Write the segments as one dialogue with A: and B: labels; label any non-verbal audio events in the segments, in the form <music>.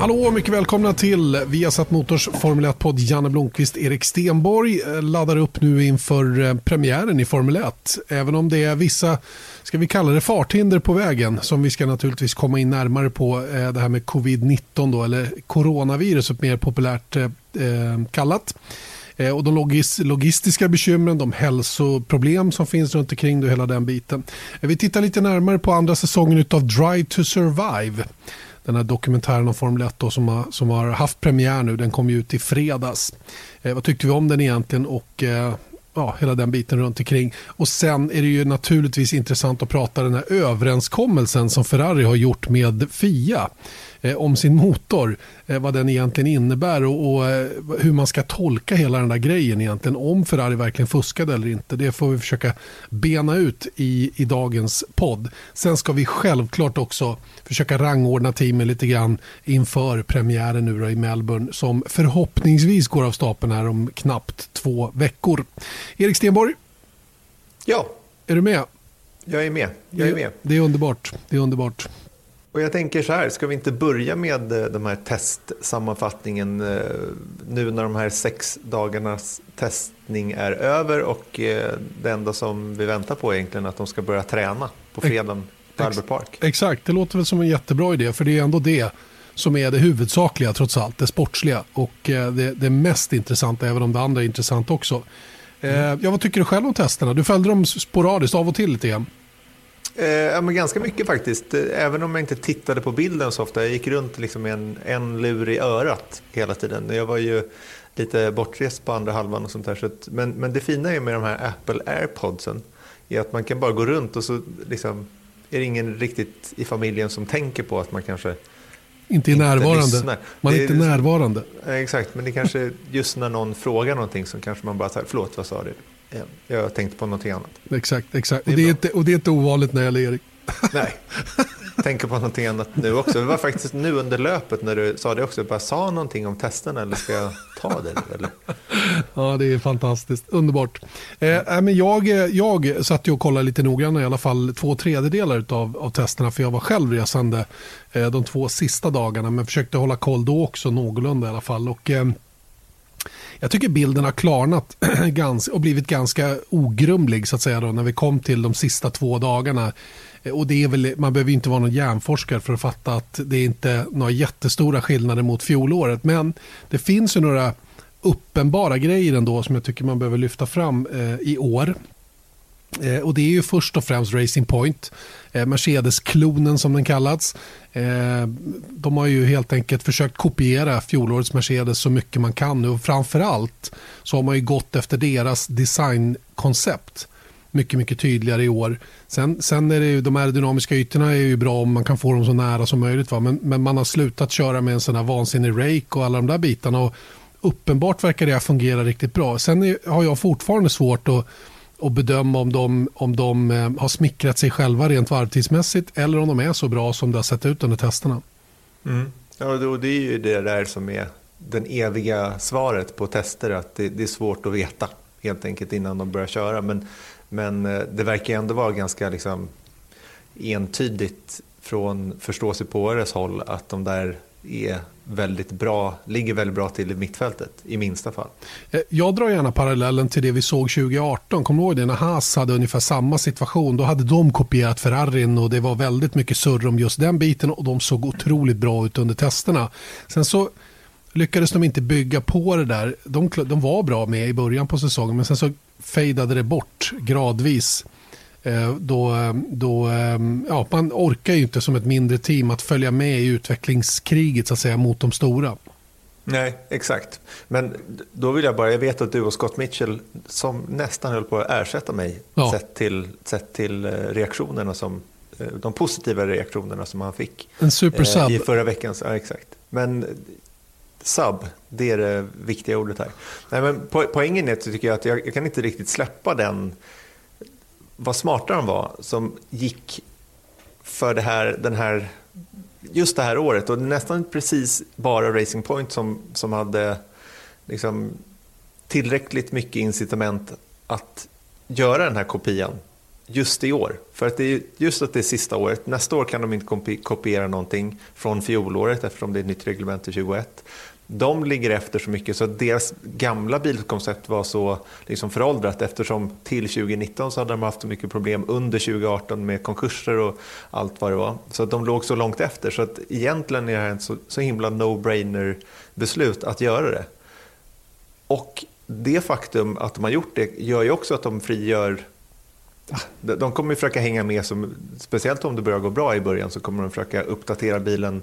A: Hallå och mycket välkomna till Viasat Motors Formel 1-podd. Janne Blomqvist, Erik Stenborg eh, laddar upp nu inför eh, premiären i Formel 1. Även om det är vissa, ska vi kalla det farthinder på vägen, som vi ska naturligtvis komma in närmare på. Eh, det här med covid-19 då, eller coronaviruset mer populärt kallat. Och de logistiska bekymren, de hälsoproblem som finns runt omkring och hela den biten. Vi tittar lite närmare på andra säsongen av Drive to Survive den här dokumentären om Formel 1 då, som, har, som har haft premiär nu. Den kom ju ut i fredags. Eh, vad tyckte vi om den egentligen och eh, ja, hela den biten runt omkring. Och sen är det ju naturligtvis intressant att prata den här överenskommelsen som Ferrari har gjort med FIA om sin motor. Eh, vad den egentligen innebär och, och eh, hur man ska tolka hela den där grejen egentligen. Om Ferrari verkligen fuskade eller inte. Det får vi försöka bena ut i, i dagens podd. Sen ska vi självklart också försöka rangordna teamen lite grann inför premiären nu i Melbourne som förhoppningsvis går av stapeln här om knappt två veckor. Erik Stenborg.
B: Ja.
A: Är du med?
B: Jag är med. Jag är med.
A: Det är underbart. Det är underbart.
B: Och jag tänker så här, ska vi inte börja med eh, de här testsammanfattningen eh, nu när de här sex dagarnas testning är över och eh, det enda som vi väntar på är egentligen att de ska börja träna på fredagen på Albert Park.
A: Exakt, det låter väl som en jättebra idé för det är ändå det som är det huvudsakliga trots allt, det sportsliga och det, det mest intressanta även om det andra är intressant också. Mm. Ja, vad tycker du själv om testerna? Du följde dem sporadiskt av och till lite grann.
B: Eh, ja, men ganska mycket faktiskt. Även om jag inte tittade på bilden så ofta. Jag gick runt liksom med en, en lur i örat hela tiden. Jag var ju lite bortrest på andra halvan och sånt där. Så att, men, men det fina är med de här Apple AirPodsen är att man kan bara gå runt och så liksom, är det ingen riktigt i familjen som tänker på att man kanske
A: inte är inte närvarande. Lyssnar. Man är, är inte närvarande.
B: Exakt, men det kanske just när någon frågar någonting så kanske man bara säger förlåt vad sa du? Jag tänkte på någonting annat.
A: Exakt, exakt. Det och, det är inte, och det är inte ovanligt när jag gäller Erik. <laughs>
B: Nej, tänker på någonting annat nu också. Det var faktiskt nu under löpet när du sa det också. Bara sa någonting om testen eller ska jag ta det nu? Eller?
A: Ja, det är fantastiskt. Underbart. Eh, men jag, jag satt ju och kollade lite noggrannare i alla fall två tredjedelar av, av testerna. För jag var själv resande eh, de två sista dagarna. Men försökte hålla koll då också någorlunda i alla fall. Och, eh, jag tycker bilden har klarnat <clears throat> och blivit ganska ogrumlig så att säga då, när vi kom till de sista två dagarna. Eh, och det är väl, man behöver inte vara någon hjärnforskare för att fatta att det är inte några jättestora skillnader mot fjolåret. Men det finns ju några uppenbara grejer ändå som jag tycker man behöver lyfta fram eh, i år. Eh, och det är ju först och främst Racing Point, eh, Mercedes-klonen som den kallats. Eh, de har ju helt enkelt försökt kopiera fjolårets Mercedes så mycket man kan nu och framförallt så har man ju gått efter deras designkoncept mycket, mycket tydligare i år. Sen, sen är det ju, de aerodynamiska ytorna är ju bra om man kan få dem så nära som möjligt. Va? Men, men man har slutat köra med en sån här vansinnig rake och alla de där bitarna. Och uppenbart verkar det fungera riktigt bra. Sen är, har jag fortfarande svårt att och bedöma om de, om de eh, har smickrat sig själva rent varvtidsmässigt eller om de är så bra som det har sett ut under testerna.
B: Mm. Ja, och det är ju det där som är den eviga svaret på tester, att det, det, är svårt att veta helt enkelt innan de börjar köra. Men, men eh, det verkar ändå vara ganska liksom, entydigt från förståsigpåares håll att de där är väldigt bra, ligger väldigt bra till i mittfältet i minsta fall.
A: Eh, jag drar gärna parallellen till det vi såg 2018. Kommer du ihåg det när Haas hade ungefär samma situation? Då hade de kopierat Ferrarin och det var väldigt mycket surr om just den biten och de såg otroligt bra ut under testerna. Sen så lyckades de inte bygga på det där. De, de var bra med i början på säsongen men sen så fejdade det bort gradvis då, då, ehm, ja, man orkar ju inte som ett mindre team att följa med i utvecklingskriget så att säga, mot de stora.
B: Nej, exakt. Men då vill jag bara, jag vet att du och Scott Mitchell som nästan höll på att ersätta mig ja. sett, till, sett till eh, reaktionerna som, eh, de positiva reaktionerna som han fick.
A: En supersub.
B: I förra veckan. Ja, exakt. Men sub, det är det viktiga ordet här. Nej, men poängen är jag att jag, jag kan inte riktigt släppa den vad smarta de var som gick för det här, den här, just det här året. Och nästan precis bara Racing Point som, som hade liksom tillräckligt mycket incitament att göra den här kopian just i år. För att det är just att det är sista året. Nästa år kan de inte kopiera någonting från fjolåret eftersom det är ett nytt reglement till 2021 de ligger efter så mycket så att deras gamla bilkoncept var så liksom föråldrat eftersom till 2019 så hade de haft så mycket problem under 2018 med konkurser och allt vad det var. Så att de låg så långt efter så att egentligen är det här ett så, så himla no-brainer beslut att göra det. Och det faktum att de har gjort det gör ju också att de frigör de kommer försöka hänga med, som, speciellt om det börjar gå bra i början så kommer de försöka uppdatera bilen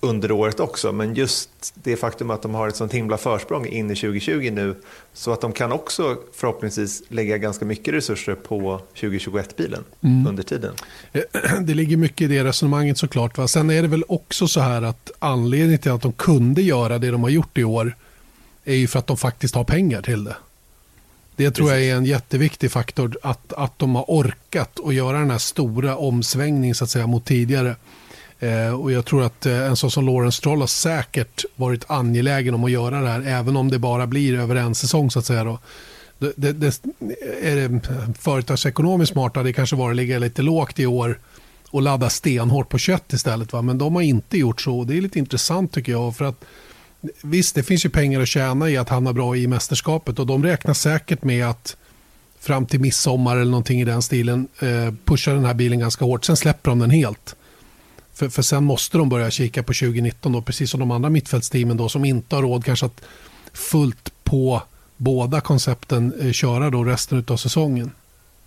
B: under året också. Men just det faktum att de har ett sånt himla försprång in i 2020 nu så att de kan också förhoppningsvis lägga ganska mycket resurser på 2021-bilen mm. under tiden. <clears throat>
A: Det ligger mycket i det resonemanget såklart. Va? Sen är det väl också så här att anledningen till att de kunde göra det de har gjort i år är ju för att de faktiskt har pengar till det. Det tror Precis. jag är en jätteviktig faktor att, att de har orkat att göra den här stora omsvängningen så att säga mot tidigare. Eh, och jag tror att eh, en sån som Lawrence Stroll har säkert varit angelägen om att göra det här, även om det bara blir över en säsong så att säga. Då. Det, det, det, är det företagsekonomiskt smart hade det kanske varit att ligga lite lågt i år och ladda stenhårt på kött istället. Va? Men de har inte gjort så. Det är lite intressant tycker jag. För att, visst, det finns ju pengar att tjäna i att hamna bra i mästerskapet och de räknar säkert med att fram till midsommar eller någonting i den stilen eh, pusha den här bilen ganska hårt. Sen släpper de den helt. För, för sen måste de börja kika på 2019 då, precis som de andra mittfältsteamen då som inte har råd kanske att fullt på båda koncepten eh, köra då resten av säsongen.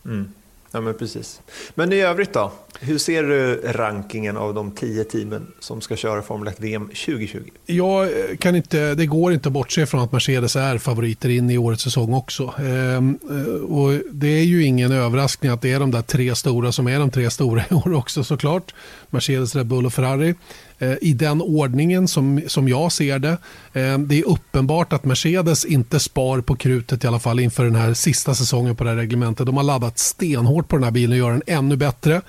B: Mm. Ja, men precis. Men i övrigt då? Hur ser du rankingen av de tio teamen som ska köra Formel 1 VM 2020?
A: Jag kan inte, det går inte att bortse från att Mercedes är favoriter in i årets säsong också. Ehm, eh, och det är ju ingen överraskning att det är de där tre stora som är de tre stora i år också såklart. Mercedes, Red Bull och Ferrari. Eh, I den ordningen som, som jag ser det. Eh, det är uppenbart att Mercedes inte spar på krutet i alla fall inför den här sista säsongen på det här reglementet. De har laddat stenhårt på den här bilen och gör den ännu bättre.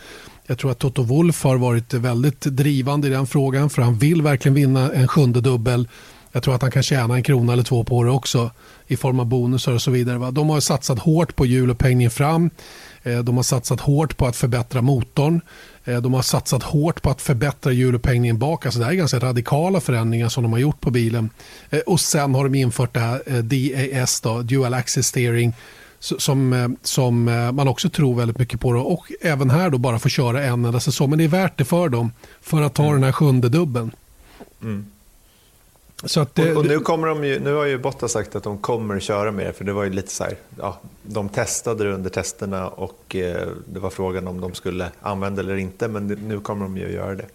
A: Jag tror att Toto Wolff har varit väldigt drivande i den frågan för han vill verkligen vinna en sjunde dubbel. Jag tror att han kan tjäna en krona eller två på det också i form av bonusar och så vidare. De har satsat hårt på hjulupphängning fram. Eh, de har satsat hårt på att förbättra motorn. Eh, de har satsat hårt på att förbättra hjulupphängningen bak. Alltså det här är ganska radikala förändringar som de har gjort på bilen. Eh, och sen har de infört det här DAS, då, Dual Access Steering, som, som man också tror väldigt mycket på. Då. Och även här då bara få köra en enda säsong. Men det är värt det för dem för att ta mm. den här sjunde dubben. Mm.
B: Att det, och, och, nu, kommer de ju, nu har ju Botta sagt att de kommer köra mer, för det var ju lite så här, ja, de testade det under testerna och eh, det var frågan om de skulle använda det eller inte, men nu kommer de ju göra det.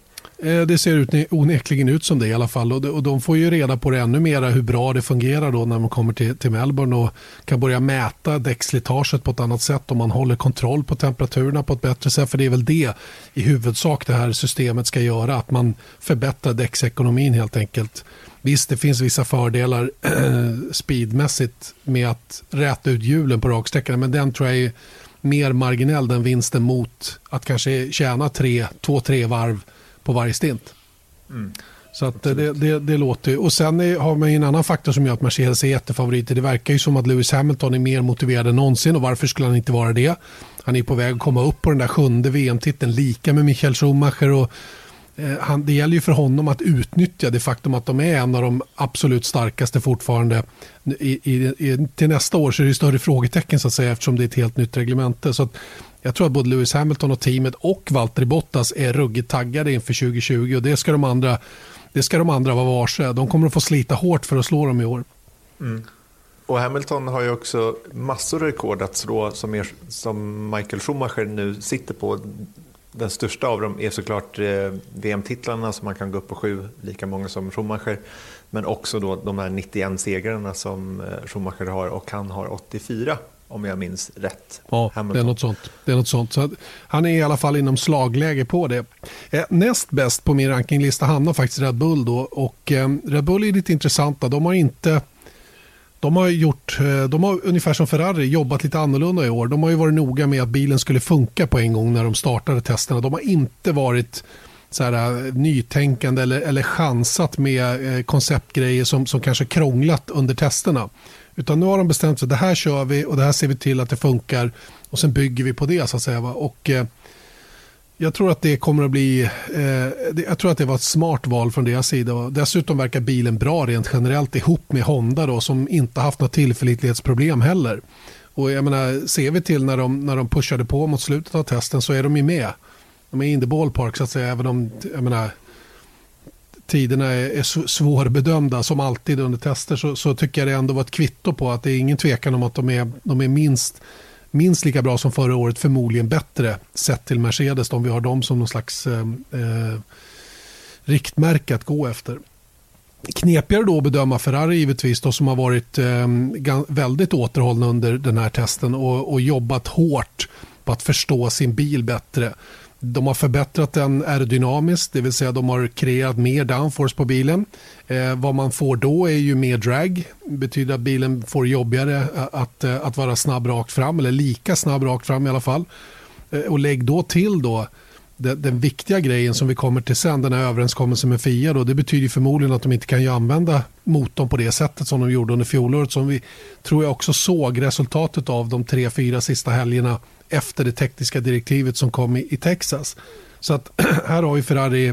A: Eh, det ser ut, onekligen ut som det i alla fall och de, och de får ju reda på det ännu mer hur bra det fungerar då när de kommer till, till Melbourne och kan börja mäta däckslitaget på ett annat sätt om man håller kontroll på temperaturerna på ett bättre sätt. För det är väl det i huvudsak det här systemet ska göra, att man förbättrar däcksekonomin helt enkelt. Visst, det finns vissa fördelar <clears throat> speedmässigt med att räta ut hjulen på raksträckorna, men den tror jag är mer marginell den vinsten mot att kanske tjäna tre, två, tre varv på varje stint. Mm. Så att det, det, det, låter Och sen är, har man en annan faktor som gör att Mercedes är jättefavoriter. Det verkar ju som att Lewis Hamilton är mer motiverad än någonsin och varför skulle han inte vara det? Han är på väg att komma upp på den där sjunde VM-titeln lika med Michael Schumacher och Eh, Eh, han, det gäller ju för honom att utnyttja det faktum att de är en av de absolut starkaste fortfarande. I, i, i, till nästa år så är det större frågetecken så att säga eftersom det är ett helt nytt reglemente. Så jag tror att både Lewis Hamilton och teamet och Valtteri Bottas är ruggigt taggade inför 2020 och det ska de andra, det ska de andra vara varse. De kommer att få slita hårt för att slå dem i år.
B: Mm. Och Hamilton har ju också massor av rekord att slå som, er, som Michael Schumacher nu sitter på den största av dem är såklart eh, VM-titlarna som man kan gå upp på sju, lika många som Schumacher. Men också då de här 91 segrarna som eh, Schumacher har och han har 84 om jag minns rätt.
A: Ja, det är något sånt. Det är något sånt. Så han är i alla fall inom slagläge på det. Eh, näst bäst på min rankinglista hamnar faktiskt Red Bull. Då, och eh, Red Bull är lite intressanta. De har inte de har, gjort, eh, de har ungefär som Ferrari jobbat lite annorlunda i år. De har ju varit noga med att bilen skulle funka på en gång när de startade testerna. De har inte varit så här, eh, nytänkande eller, eller chansat med eh, konceptgrejer som, som kanske krånglat under testerna. Utan nu har de bestämt sig, det här kör vi och det här ser vi till att det funkar och sen bygger vi på det så att säga. Va? Och, eh, jag tror att det kommer att bli, eh, jag tror att det var ett smart val från deras sida. Dessutom verkar bilen bra rent generellt ihop med Honda då, som inte haft något tillförlitlighetsproblem heller. Och jag menar, ser vi till när de, när de pushade på mot slutet av testen så är de ju med. De är in the ballpark så att säga, även om jag menar, tiderna är, är svårbedömda som alltid under tester så, så, tycker jag det ändå var ett kvitto på att det är ingen tvekan om att de är, de är minst, minst lika bra som förra året, förmodligen bättre sett till Mercedes om vi har dem som någon slags eh, eh riktmärke att gå efter. Knepigare då att bedöma Ferrari givetvis då, som har varit eh, väldigt återhållna under den här testen och, och jobbat hårt på att förstå sin bil bättre. De har förbättrat den aerodynamiskt, det vill säga de har kreerat mer downforce på bilen. Eh, vad man får då är ju mer drag. Det betyder att bilen får jobbigare eh, att, eh, att vara snabb rakt fram, eller lika snabb rakt fram i alla fall. Eh, och lägg då till då den, den, viktiga grejen som vi kommer till sen, den här överenskommelsen med FIA, då, det betyder förmodligen att de inte kan använda motorn på det sättet som de gjorde under fjolåret, som vi tror jag också såg resultatet av de tre, fyra sista helgerna efter det tekniska direktivet som kom i, i Texas. Så att <clears throat> här har ju Ferrari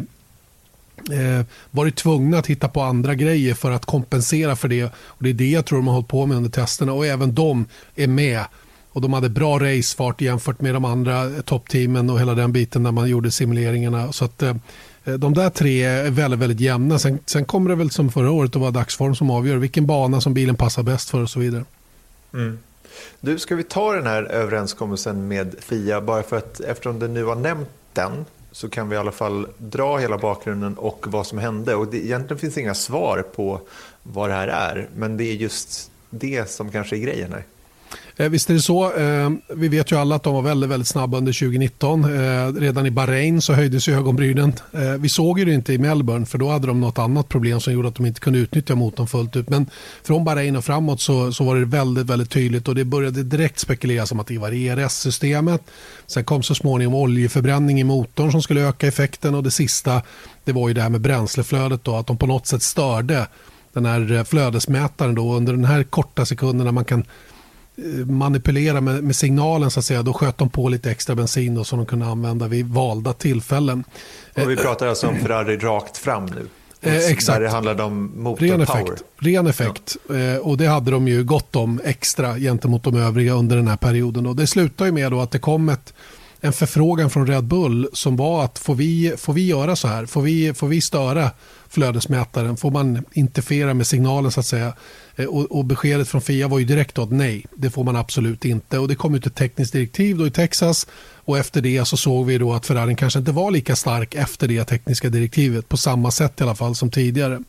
A: eh, varit tvungna att hitta på andra grejer för att kompensera för det. Och Det är det jag tror de har hållit på med under testerna och även de är med. Och De hade bra racefart jämfört med de andra toppteamen och hela den biten när man gjorde simuleringarna. Så att, eh, de där tre är väldigt, väldigt jämna. Sen, sen kommer det väl som förra året att vara dagsform som avgör vilken bana som bilen passar bäst för och så vidare.
B: Mm. Du, ska vi ta den här överenskommelsen med FIA bara för att eftersom du nu har nämnt den så kan vi i alla fall dra hela bakgrunden och vad som hände. Och det, egentligen finns inga svar på vad det här är, men det är just det som kanske är grejen här.
A: Eh, visst är det så. Eh, vi vet ju alla att de var väldigt, väldigt snabba under 2019. Eh, redan i Bahrain så höjdes ju ögonbrynen. Vi såg ju det inte i Melbourne för då hade de något annat problem som gjorde att de inte kunde utnyttja motorn fullt ut. Men från Bahrain och framåt så, så var det väldigt, väldigt tydligt och det började direkt spekuleras om att det var ERS-systemet. Sen kom så småningom oljeförbränning i motorn som skulle öka effekten och det sista det var ju det här med bränsleflödet då, att de på något sätt störde den här flödesmätaren då under den här korta sekunden när man kan manipulera med, med, signalen så att säga. Då sköt de på lite extra bensin då, som de kunde använda vid valda tillfällen.
B: Och vi pratar alltså om Ferrari rakt fram nu?
A: Eh, exakt.
B: Där det handlade om motor
A: ren effekt. Ren effekt. Ja. Eh, och det hade de ju gott om extra gentemot de övriga under den här perioden. Och det slutade med då att det kom ett, en förfrågan från Red Bull som var att får vi, får vi göra så här? Får vi, får vi störa flödesmätaren? Får man interfera med signalen så att säga? Eh, och, och, beskedet från FIA var ju direkt att nej, det får man absolut inte. Och det kom ut ett tekniskt direktiv då i Texas och efter det så såg vi då att Ferrari kanske inte var lika stark efter det tekniska direktivet på samma sätt i alla fall som tidigare.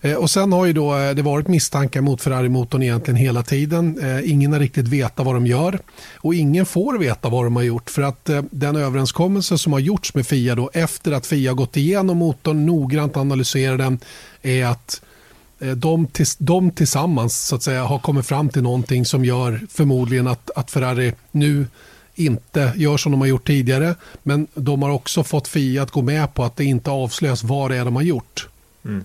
A: Eh, och sen har ju då eh, det varit misstankar mot Ferrari-motorn egentligen hela tiden. Eh, ingen har riktigt vetat vad de gör och ingen får veta vad de har gjort för att den överenskommelse som har gjorts med FIA då efter att FIA gått igenom motorn, noggrant analyserat den, är att de, tills, de tillsammans så att säga, har kommit fram till någonting som gör förmodligen att, att Ferrari nu inte gör som de har gjort tidigare. Men de har också fått FIA att gå med på att det inte avslöjas vad det är de har gjort. Mm.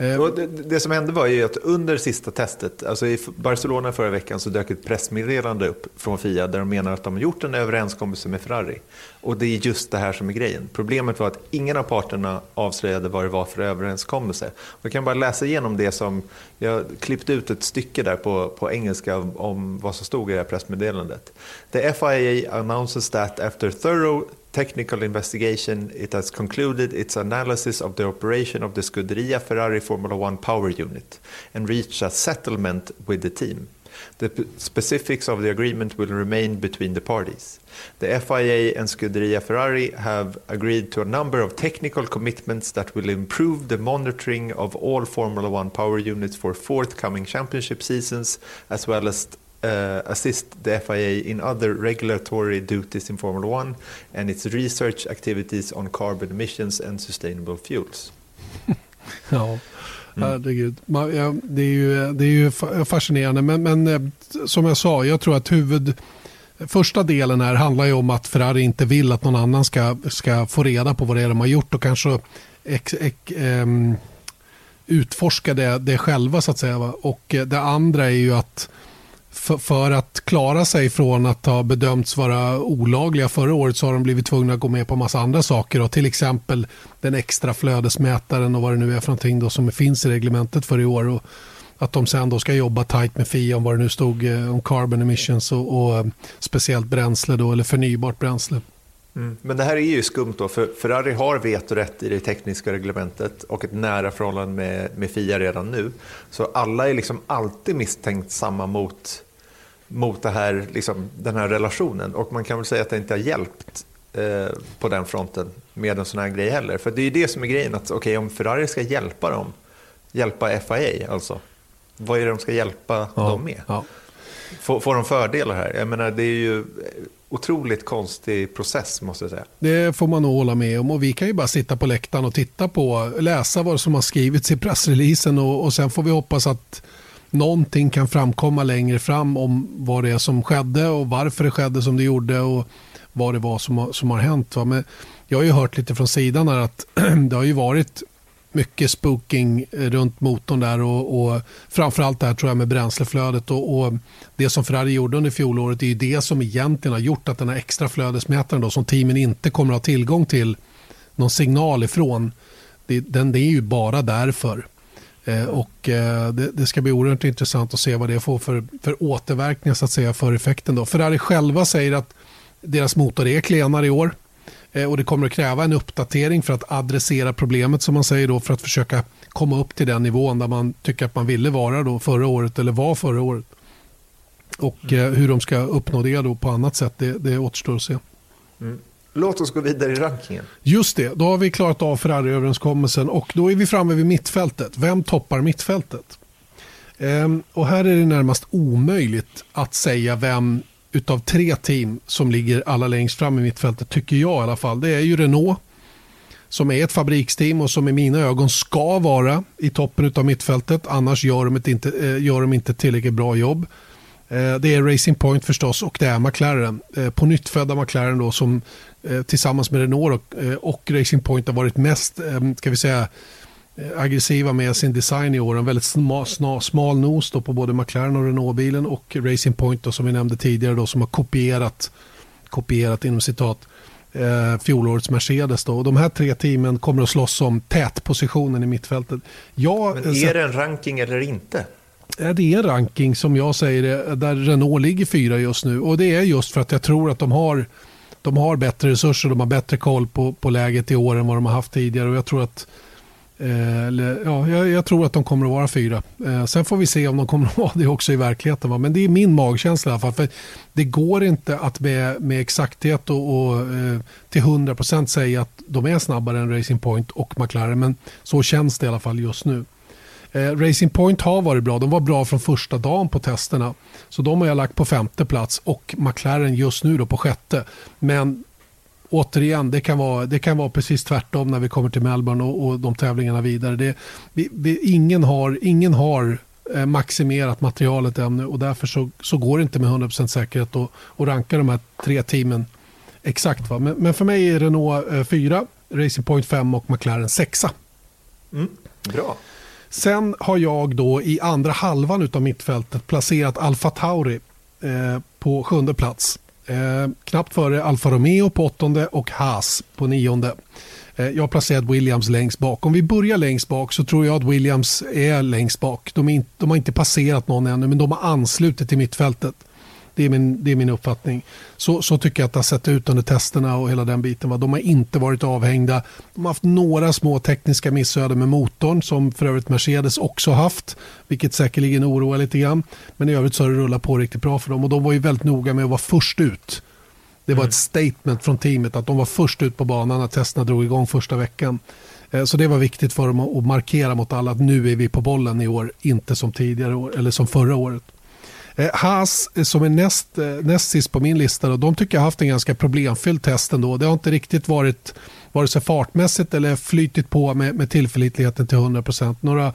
B: Eh, det, det, som hände var ju att under sista testet, alltså i Barcelona förra veckan, så dök ett pressmeddelande upp från Fia där de menar att de har gjort en överenskommelse med Ferrari. Och det är just det här som är grejen. Problemet var att ingen av parterna avslöjade vad det var för överenskommelse. Jag kan bara läsa igenom det som, jag klippte ut ett stycke där på, på engelska om vad som stod i det här pressmeddelandet. The FIA announces that after thorough technical investigation, it has concluded its analysis of the operation of the Scuderia Ferrari Formula One power unit and reached a settlement with the team. The specifics of the agreement will remain between the parties. The FIA and Scuderia Ferrari have agreed to a number of technical commitments that will improve the monitoring of all Formula One power units for forthcoming championship seasons, as well as uh, assist the FIA in other regulatory duties in Formula One and its research activities on carbon emissions and sustainable fuels. <laughs>
A: ja, mm. herregud. Det är ju, det är ju fascinerande. Men, men eh, som jag sa, jag tror att huvud... Första delen här handlar ju om att Ferrari inte vill att någon annan ska, ska få reda på vad det är de har gjort och kanske ex, ex, um, utforska det, det själva så att säga. Och det andra är ju att för, för, att klara sig från att ha bedömts vara olagliga förra året så har de blivit tvungna att gå med på massa andra saker. Och till exempel den extra flödesmätaren och vad det nu är för någonting då som finns i reglementet för i år. Och att de sen då ska jobba tajt med FIA om vad det nu stod eh, om carbon emissions och, och eh, speciellt bränsle då, eller förnybart bränsle.
B: Mm. Men det här är ju skumt då, för Ferrari har vetorätt i det tekniska reglementet och ett nära förhållande med, med FIA redan nu. Så alla är liksom alltid misstänksamma mot, mot det här, liksom, den här relationen och man kan väl säga att det inte har hjälpt eh, på den fronten med en sån här grej heller. För det är ju det som är grejen, att okay, om Ferrari ska hjälpa dem, hjälpa FIA alltså, vad är det de ska hjälpa ja, dem med? Ja. Får, får de fördelar här? Jag menar, det är ju otroligt konstig process måste jag säga.
A: Det får man nog hålla med om och vi kan ju bara sitta på läktaren och titta på, läsa vad som har skrivits i pressreleasen och, och sen får vi hoppas att någonting kan framkomma längre fram om vad det är som skedde och varför det skedde som det gjorde och vad det var som, som har hänt. Va? Men jag har ju hört lite från sidan här att <clears throat> det har ju varit mycket spooking eh, runt motorn där och, och framförallt det här tror jag med bränsleflödet och, och, det som Ferrari gjorde under fjolåret är ju det som egentligen har gjort att den här extra flödesmätaren då som teamen inte kommer att ha tillgång till någon signal ifrån det, den, det är ju bara därför. Eh, och eh, det, det, ska bli oerhört intressant att se vad det får för, för återverkningar så att säga för effekten. Då. Ferrari själva säger att deras motor är klenare i år. Eh, och det kommer att kräva en uppdatering för att adressera problemet som man säger då för att försöka komma upp till den nivån där man tycker att man ville vara då förra året eller var förra året. Och mm. hur de ska uppnå det då på annat sätt, det, det återstår att se.
B: Mm. Låt oss gå vidare i rankingen.
A: Just det, då har vi klarat av Ferrari-överenskommelsen och då är vi framme vid mittfältet. Vem toppar mittfältet? Ehm, och här är det närmast omöjligt att säga vem utav tre team som ligger alla längst fram i mittfältet, tycker jag i alla fall, det är ju Renault som är ett fabriksteam och som i mina ögon ska vara i toppen av mittfältet. Annars gör de, inte, eh, gör de inte tillräckligt bra jobb. Eh, det är Racing Point förstås och det är McLaren. Eh, på nyttfödda McLaren då som eh, tillsammans med Renault och Racing Point har varit mest ska vi säga, aggressiva med sin design i år. En väldigt smal, smal, smal nos på både McLaren och Renault-bilen och Racing Point då, som vi nämnde tidigare då, som har kopierat, kopierat inom citat eh, fjolårets Mercedes. Då. Och de här tre teamen kommer att slåss om tätpositionen i mittfältet.
B: Jag, Men är det en ranking eller inte?
A: Det är en ranking som jag säger där Renault ligger fyra just nu. Och det är just för att jag tror att de har, de har bättre resurser, de har bättre koll på, på läget i år än vad de har haft tidigare. Och jag tror att Eh, eller, ja, jag, jag, tror att de kommer att vara fyra. Eh, sen får vi se om de kommer att <laughs> vara det också i verkligheten. Va? Men det är min magkänsla i alla fall. För det går inte att med, med exakthet och, och eh, till 100% säga att de är snabbare än Racing Point och McLaren. Men så känns det i alla fall just nu. Eh, Racing Point har varit bra. De var bra från första dagen på testerna. Så de har jag lagt på femte plats och McLaren just nu då på sjätte. Men återigen, det kan, vara, det kan vara precis tvärtom när vi kommer till Melbourne och, och de tävlingarna vidare. Det, vi, vi, ingen har, ingen har eh, maximerat materialet ännu och därför så, så går det inte med 100% säkerhet att, att ranka de här tre teamen exakt. Va? Men, men för mig är Renault 4, eh, Racing Point 5 och McLaren 6.
B: Mm, bra.
A: Sen har jag då i andra halvan av mittfältet placerat Alfa Tauri eh, på sjunde plats. Eh, knappt före Alfa Romeo på åttonde och Haas på nionde. Eh, jag har placerat Williams längst bak. Om vi börjar längst bak så tror jag att Williams är längst bak. De, in, de har inte passerat någon ännu men de har anslutit till mittfältet. Det är min, det är min uppfattning. Så, så tycker jag att det har sett ut under testerna och hela den biten. Va? De har inte varit avhängda. De har haft några små tekniska missöden med motorn som för övrigt Mercedes också haft. Vilket säkerligen oroar lite grann. Men i övrigt så har det rullat på riktigt bra för dem. Och de var ju väldigt noga med att vara först ut. Det var mm. ett statement från teamet att de var först ut på banan när testerna drog igång första veckan. Eh, så det var viktigt för dem att markera mot alla att nu är vi på bollen i år, inte som tidigare år, eller som förra året. Eh, Haas eh, som är näst, eh, näst sist på min lista, då, de tycker jag har haft en ganska problemfylld test ändå. Det har inte riktigt varit vare sig fartmässigt eller flytit på med, med tillförlitligheten till 100%. Några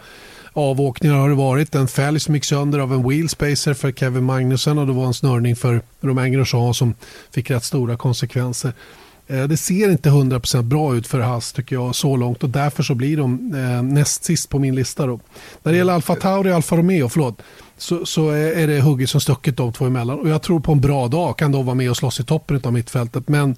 A: avåkningar har det varit. En fälg som gick sönder av en wheelspacer för Kevin Magnussen och det var en snörning för Romain Grosjean som fick rätt stora konsekvenser. Eh, det ser inte 100% bra ut för Haas tycker jag så långt och därför så blir de eh, näst sist på min lista. Då. När det gäller Alfa Tauri och Alfa Romeo, förlåt, så, så är det hugget som stucket de två emellan. Och jag tror på en bra dag kan de vara med och slåss i toppen av mittfältet. Men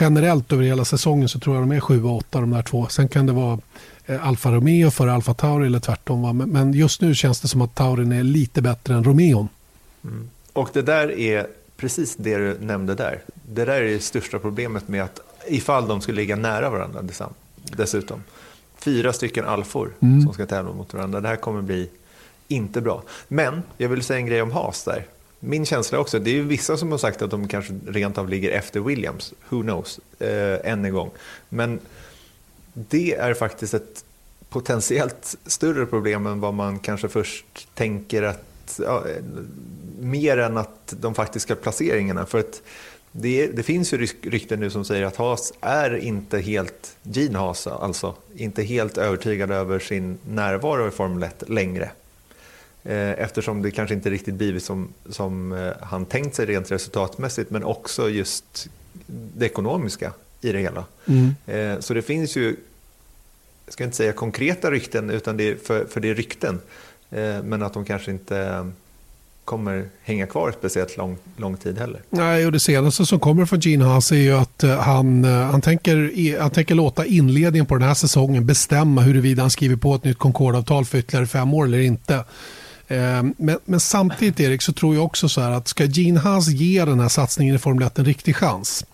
A: generellt över hela säsongen så tror jag de är 7 och 8 de där två. Sen kan det vara eh, Alfa Romeo före Alfa Tauri eller tvärtom. Va? Men just nu känns det som att Taurin är lite bättre än Romeon.
B: Mm. Och det där är precis det du nämnde där. Det där är det största problemet med att ifall de skulle ligga nära varandra dessutom. Fyra stycken alfor mm. som ska tävla mot varandra. Det här kommer bli inte bra. Men jag vill säga en grej om Haas där. Min känsla också, det är ju vissa som har sagt att de kanske rent av ligger efter Williams. Who knows? Eh, än en gång. Men det är faktiskt ett potentiellt större problem än vad man kanske först tänker att ja, mer än att de faktiska placeringarna. För att det, det, finns ju rykten nu som säger att Haas är inte helt, Gene Haas alltså, inte helt övertygad över sin närvaro i Formel 1 längre. Eh, eftersom det kanske inte riktigt blivit som, som eh, han tänkt sig rent resultatmässigt men också just det ekonomiska i det hela. Mm. Eh, så det finns ju, jag ska inte säga konkreta rykten, utan det för, för det är rykten. Men att de kanske inte kommer hänga kvar speciellt lång, lång tid heller.
A: Nej, och det senaste som kommer från Gene Haas är ju att eh, han, eh, han, tänker, han tänker låta inledningen på den här säsongen bestämma huruvida han skriver på ett nytt Concordavtal för ytterligare fem år eller inte. Ehm, men, men, samtidigt Erik så tror jag också så här att ska Gene Haas ge den här satsningen i Formel 1 en riktig chans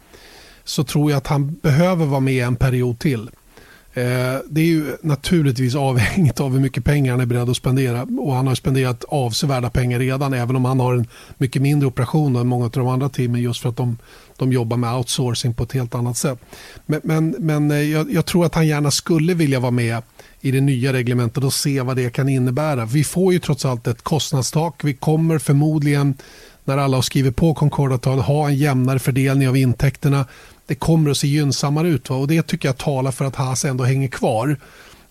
A: så tror jag att han behöver vara med en period till. Eh, det är ju naturligtvis avhängigt av hur mycket pengar han är beredd att spendera och han har spenderat avsevärda pengar redan även om han har en mycket mindre operation än många av de andra teamen just för att de, de jobbar med outsourcing på ett helt annat sätt. Men, men, men eh, jag, jag tror att han gärna skulle vilja vara med i det nya reglementet och se vad det kan innebära. Vi får ju trots allt ett kostnadstak. Vi kommer förmodligen när alla har skrivit på Concordavtal ha en jämnare fördelning av intäkterna. Det kommer att se gynnsammare ut va? och det tycker jag talar för att Haas ändå hänger kvar.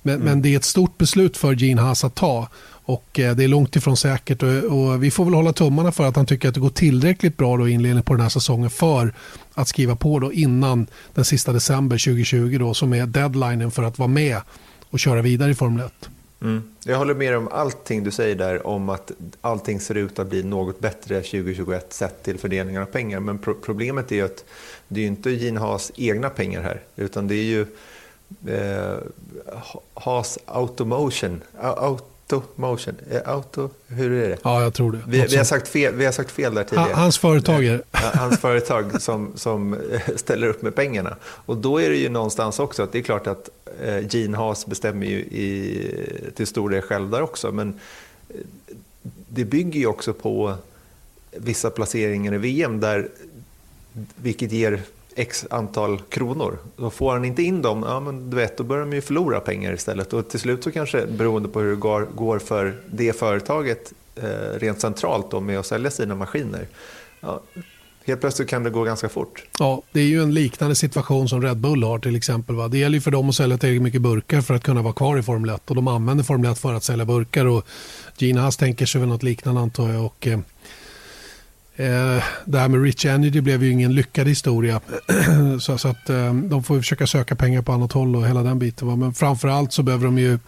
A: Men, mm. men det är ett stort beslut för Gene Haas att ta och eh, det är långt ifrån säkert och, och, vi får väl hålla tummarna för att han tycker att det går tillräckligt bra då inledning på den här säsongen för att skriva på då innan den sista december 2020 då som är deadlinen för att vara med och köra vidare i Formel 1.
B: Mm. Jag håller med om allting du säger där om att allting ser ut att bli något bättre 2021 sett till fördelningen av pengar. Men pro problemet är ju att det är inte Gene Haas egna pengar här utan det är ju eh, Haas Automotion. Auto Automotion, eh, auto, hur är det?
A: Ja, jag tror det.
B: Vi, vi, har, sagt fel, vi har sagt fel där tidigare.
A: Hans företag är
B: Hans företag som, som ställer upp med pengarna. Och då är det ju någonstans också att det är klart att eh, Gene Haas bestämmer ju i, till stor del själv där också. Men eh, det bygger ju också på vissa placeringar i VM där vilket ger x antal kronor. Då får han inte in dem, ja, men du vet, då börjar de ju förlora pengar istället. Och till slut så kanske, beroende på hur det går, går för det företaget eh, rent centralt då, med att sälja sina maskiner, ja, helt plötsligt kan det gå ganska fort.
A: Ja, det är ju en liknande situation som Red Bull har till exempel. Va? Det gäller ju för dem att sälja tillräckligt mycket burkar för att kunna vara kvar i Formel 1 och de använder Formel 1 för att sälja burkar och Gina Haas tänker sig väl något liknande antar jag. Och, eh, Eh, det här med Rich Energy blev ju ingen lyckad historia. <clears throat> så, så, att eh, de får försöka söka pengar på annat håll och hela den biten. Va? Men framförallt så behöver de ju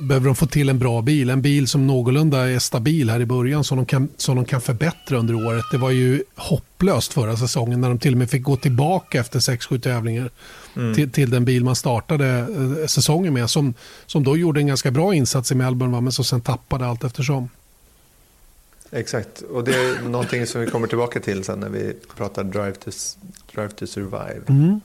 A: behöver de få till en bra bil. En bil som någorlunda är stabil här i början som de kan, som de kan förbättra under året. Det var ju hopplöst förra säsongen när de till och med fick gå tillbaka efter 6-7 tävlingar mm. till, till den bil man startade eh, säsongen med. Som, som då gjorde en ganska bra insats i Melbourne va? men som sen tappade allt eftersom.
B: Exakt, och det är någonting som vi kommer tillbaka till sen när vi pratar Drive to, drive to Survive.
A: Mm.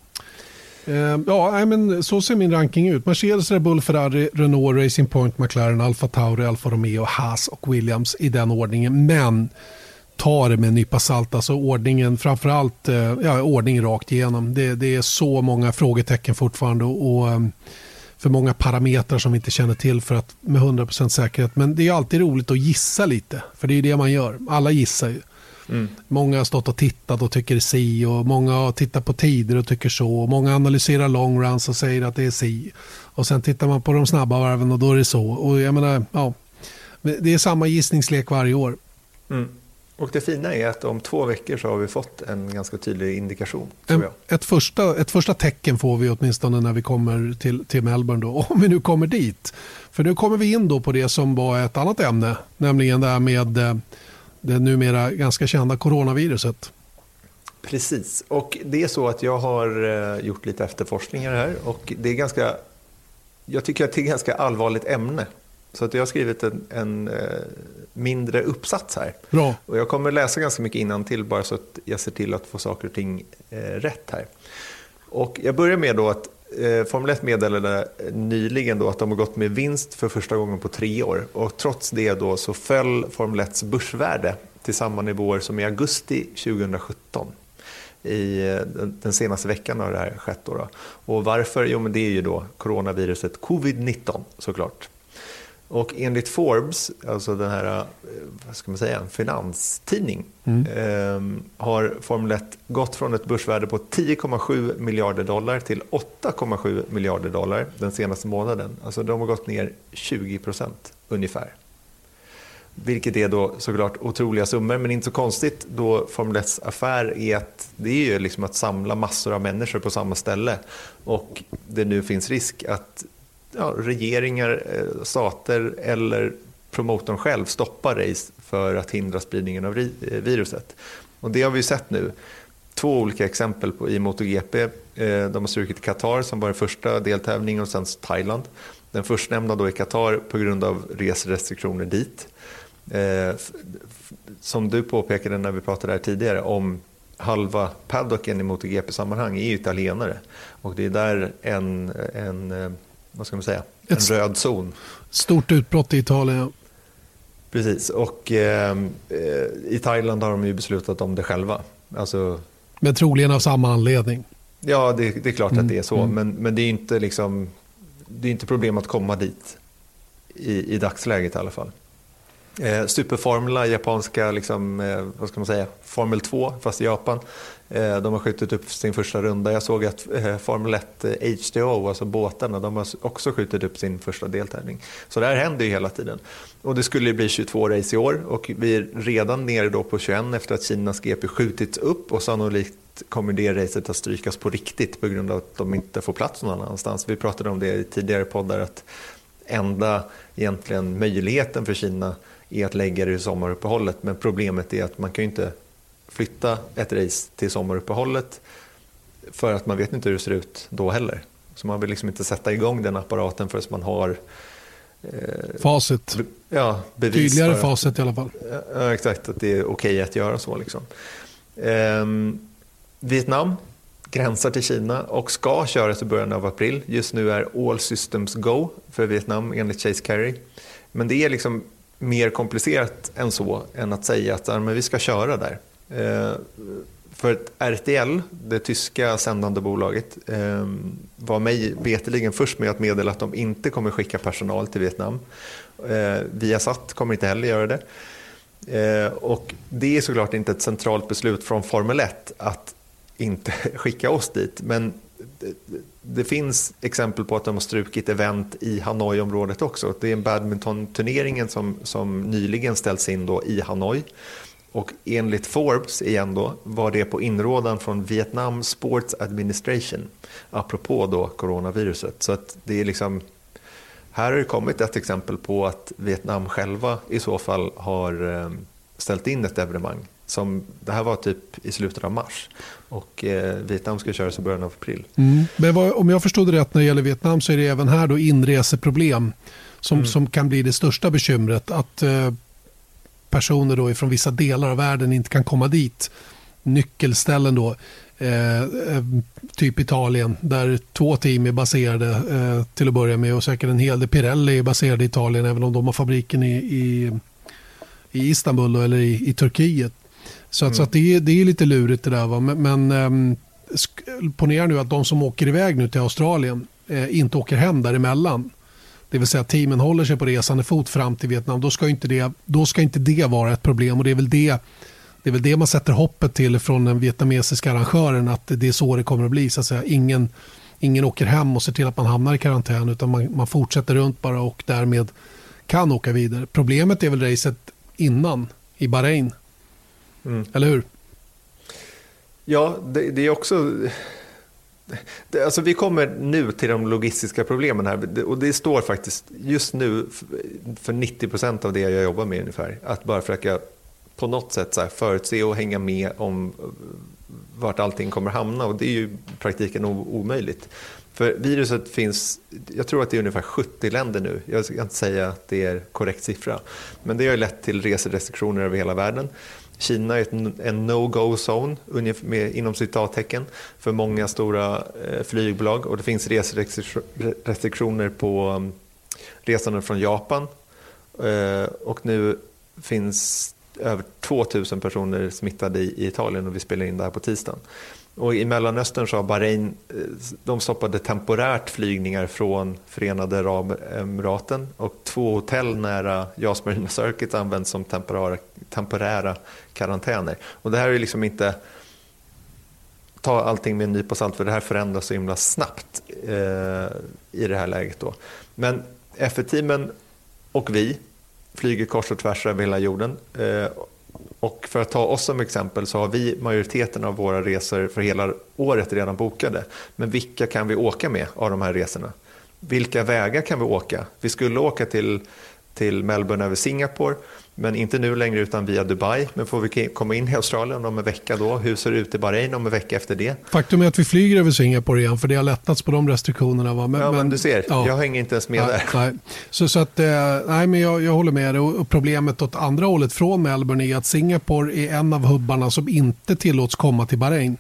A: Eh, ja, men så ser min ranking ut. Mercedes, Red Bull, Ferrari, Renault, Racing Point, McLaren, Alfa Tauri, Alfa Romeo, Haas och Williams i den ordningen. Men ta det med en nypa salt. Alltså ordningen, framförallt eh, ja, ordning rakt igenom. Det, det är så många frågetecken fortfarande. Och, och ehm, för många parametrar som vi inte känner till för att med 100% säkerhet. Men det är alltid roligt att gissa lite. För det är det man gör. Alla gissar ju. Mm. Många har stått och tittat och tycker si och många har tittat på tider och tycker så. Och många analyserar long runs och säger att det är si. Och sen tittar man på de snabba varven och då är det så. Och jag menar, ja, det är samma gissningslek varje år.
B: Mm. Och det fina är att om två veckor så har vi fått en ganska tydlig indikation. Jag.
A: Ett, första, ett första tecken får vi åtminstone när vi kommer till, till Melbourne. Då, <laughs> om vi nu kommer dit. För nu kommer vi in då på det som var ett annat ämne. Nämligen det här med eh, det numera ganska kända coronaviruset.
B: Precis, och det är så att jag har eh, gjort lite efterforskningar här och det är ganska, jag tycker att det är ett ganska allvarligt ämne. Så att jag har skrivit en, en eh, mindre uppsats här.
A: Bra.
B: Och jag kommer läsa ganska mycket till bara så att jag ser till att få saker och ting eh, rätt här. Och jag börjar med då att eh, Formel 1 meddelade nyligen då att de har gått med vinst för första gången på tre år. Och trots det då så föll Formel 1s börsvärde till samma nivåer som i augusti 2017 i eh, den senaste veckan har det här skett. Då, då. Och varför? Jo, men det är ju då coronaviruset covid-19 såklart. Och enligt Forbes, alltså den här, eh, vad ska man säga, finanstidning, mm. eh, har Formel 1 gått från ett börsvärde på 10,7 miljarder dollar till 8,7 miljarder dollar den senaste månaden. Alltså de har gått ner 20 procent ungefär. Vilket är då såklart otroliga summor, men inte så konstigt då Formel 1 affär är att det är ju liksom att samla massor av människor på samma ställe och det nu finns risk att ja, regeringar, eh, stater eller promotorn själv stoppar race för att hindra spridningen av eh, viruset. Och det har vi sett nu. Två olika exempel på, i MotoGP. Eh, de har strukit Qatar som var den första deltävlingen och sen Thailand. Den förstnämnda då i Qatar på grund av reserestriktioner dit. Som du påpekade när vi pratade här tidigare om halva paddocken i MotoGP-sammanhang är italienare. Och det är där en, en vad ska man säga, en Ett röd zon.
A: Stort utbrott i Italien.
B: Precis, och ehm, eh, i Thailand har de ju beslutat om det själva. Alltså,
A: men troligen av samma anledning.
B: Ja, det, det är klart mm. att det är så. Mm. Men, men det är inte liksom, det är inte problem att komma dit i, i dagsläget i alla fall. Eh, Superformula, japanska liksom, eh, vad ska man säga, Formel 2, fast i Japan. Eh, de har skjutit upp sin första runda. Jag såg att eh, Formel 1-HDO, eh, alltså båtarna, de har också skjutit upp sin första deltävling. Så det här händer ju hela tiden. Och det skulle bli 22 race i år och vi är redan nere då på 21 efter att Kinas GP skjutits upp och sannolikt kommer det racet att strykas på riktigt på grund av att de inte får plats någon annanstans. Vi pratade om det i tidigare poddar att enda egentligen möjligheten för Kina är att lägga det i sommaruppehållet men problemet är att man kan ju inte flytta ett race till sommaruppehållet för att man vet inte hur det ser ut då heller. Så man vill liksom inte sätta igång den apparaten förrän man har
A: eh, Facit.
B: Ja,
A: bevis Tydligare att, facit i alla fall.
B: Ja, exakt, att det är okej okay att göra så. Liksom. Eh, Vietnam gränsar till Kina och ska köras i början av april. Just nu är all systems go för Vietnam enligt Chase Carey. Men det är liksom mer komplicerat än så, än att säga att ja, men vi ska köra där. Eh, för RTL, det tyska sändande bolaget, eh, var mig veteligen först med att meddela att de inte kommer skicka personal till Vietnam. Eh, Viasat kommer inte heller göra det. Eh, och det är såklart inte ett centralt beslut från Formel 1 att inte <laughs> skicka oss dit. Men det finns exempel på att de har strukit event i Hanoi-området också. Det är en badmintonturneringen som, som nyligen ställts in då i Hanoi. Och enligt Forbes igen då var det på inrådan från Vietnam Sports Administration apropå då coronaviruset. Så att det är liksom, här har det kommit ett exempel på att Vietnam själva i så fall har eh, ställt in ett evenemang. Som, det här var typ i slutet av mars och eh, Vietnam ska köras i början av april.
A: Mm. Men vad, om jag förstod det rätt när det gäller Vietnam så är det även här då inreseproblem som, mm. som kan bli det största bekymret. Att eh, personer då från vissa delar av världen inte kan komma dit. Nyckelställen då, eh, eh, typ Italien, där två team är baserade eh, till att börja med och säkert en hel del. Pirelli är baserade i Italien även om de har fabriken i, i, i Istanbul eller i, i Turkiet. Så, att, mm. så att det, är, det är lite lurigt det där. Va? Men, men eh, ponera nu att de som åker iväg nu till Australien eh, inte åker hem däremellan det vill säga att teamen håller sig på resande fot fram till Vietnam, då ska inte det, då ska inte det vara ett problem. Och det är väl det det är väl det man sätter hoppet till från den vietnamesiska arrangören att det är så det kommer att bli. Så att säga. Ingen, ingen åker hem och ser till att man hamnar i karantän utan man, man fortsätter runt bara och därmed kan åka vidare. Problemet är väl racet innan i Bahrain Mm. Eller hur?
B: Ja, det, det är också... Det, alltså vi kommer nu till de logistiska problemen här och det står faktiskt just nu för 90 procent av det jag jobbar med ungefär. Att bara försöka på något sätt så här förutse och hänga med om vart allting kommer hamna och det är ju i praktiken omöjligt. För viruset finns, jag tror att det är ungefär 70 länder nu. Jag ska inte säga att det är korrekt siffra. Men det har lett till reserestriktioner över hela världen. Kina är en no-go-zone inom citattecken för många stora eh, flygbolag och det finns reserestriktioner på mm, resande från Japan. Eh, och nu finns över 2000 personer smittade i Italien och vi spelar in det här på tisdagen. Och I Mellanöstern så har Bahrain eh, de stoppade temporärt flygningar från Förenade Arabemiraten och två hotell nära Jas Marina Circuit används som temporära, temporära karantäner. Och det här är liksom inte ta allting med en nypa salt för det här förändras så himla snabbt eh, i det här läget. Då. Men F1-teamen och vi flyger kors och tvärs över hela jorden. Eh, och för att ta oss som exempel så har vi majoriteten av våra resor för hela året redan bokade. Men vilka kan vi åka med av de här resorna? Vilka vägar kan vi åka? Vi skulle åka till, till Melbourne över Singapore men inte nu längre utan via Dubai. Men får vi komma in i Australien om en vecka då? Hur ser det ut i Bahrain om en vecka efter det?
A: Faktum är att vi flyger över Singapore igen för det har lättats på de restriktionerna. Va?
B: Men, ja, men, du ser, ja. jag hänger inte ens med
A: nej,
B: där.
A: Nej. Så, så att, eh, nej, men jag, jag håller med dig. Och problemet åt andra hållet från Melbourne är att Singapore är en av hubbarna som inte tillåts komma till Bahrain.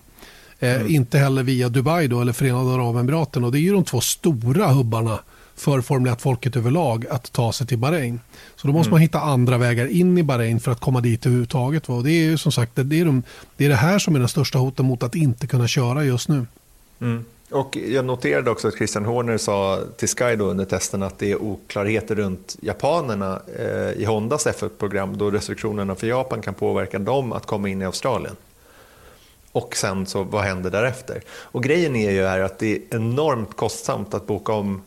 A: Eh, mm. Inte heller via Dubai då, eller Förenade Arabemiraten. Och det är ju de två stora hubbarna för Formel 1-folket överlag att ta sig till Bahrain. Så då måste mm. man hitta andra vägar in i Bahrain för att komma dit överhuvudtaget. Och det är ju som sagt det, är de, det, är det här som är den största hoten mot att inte kunna köra just nu.
B: Mm. Och jag noterade också att Christian Horner sa till Sky då under testen att det är oklarheter runt japanerna eh, i Hondas F1-program då restriktionerna för Japan kan påverka dem att komma in i Australien. Och sen så vad händer därefter? Och grejen är ju här att det är enormt kostsamt att boka om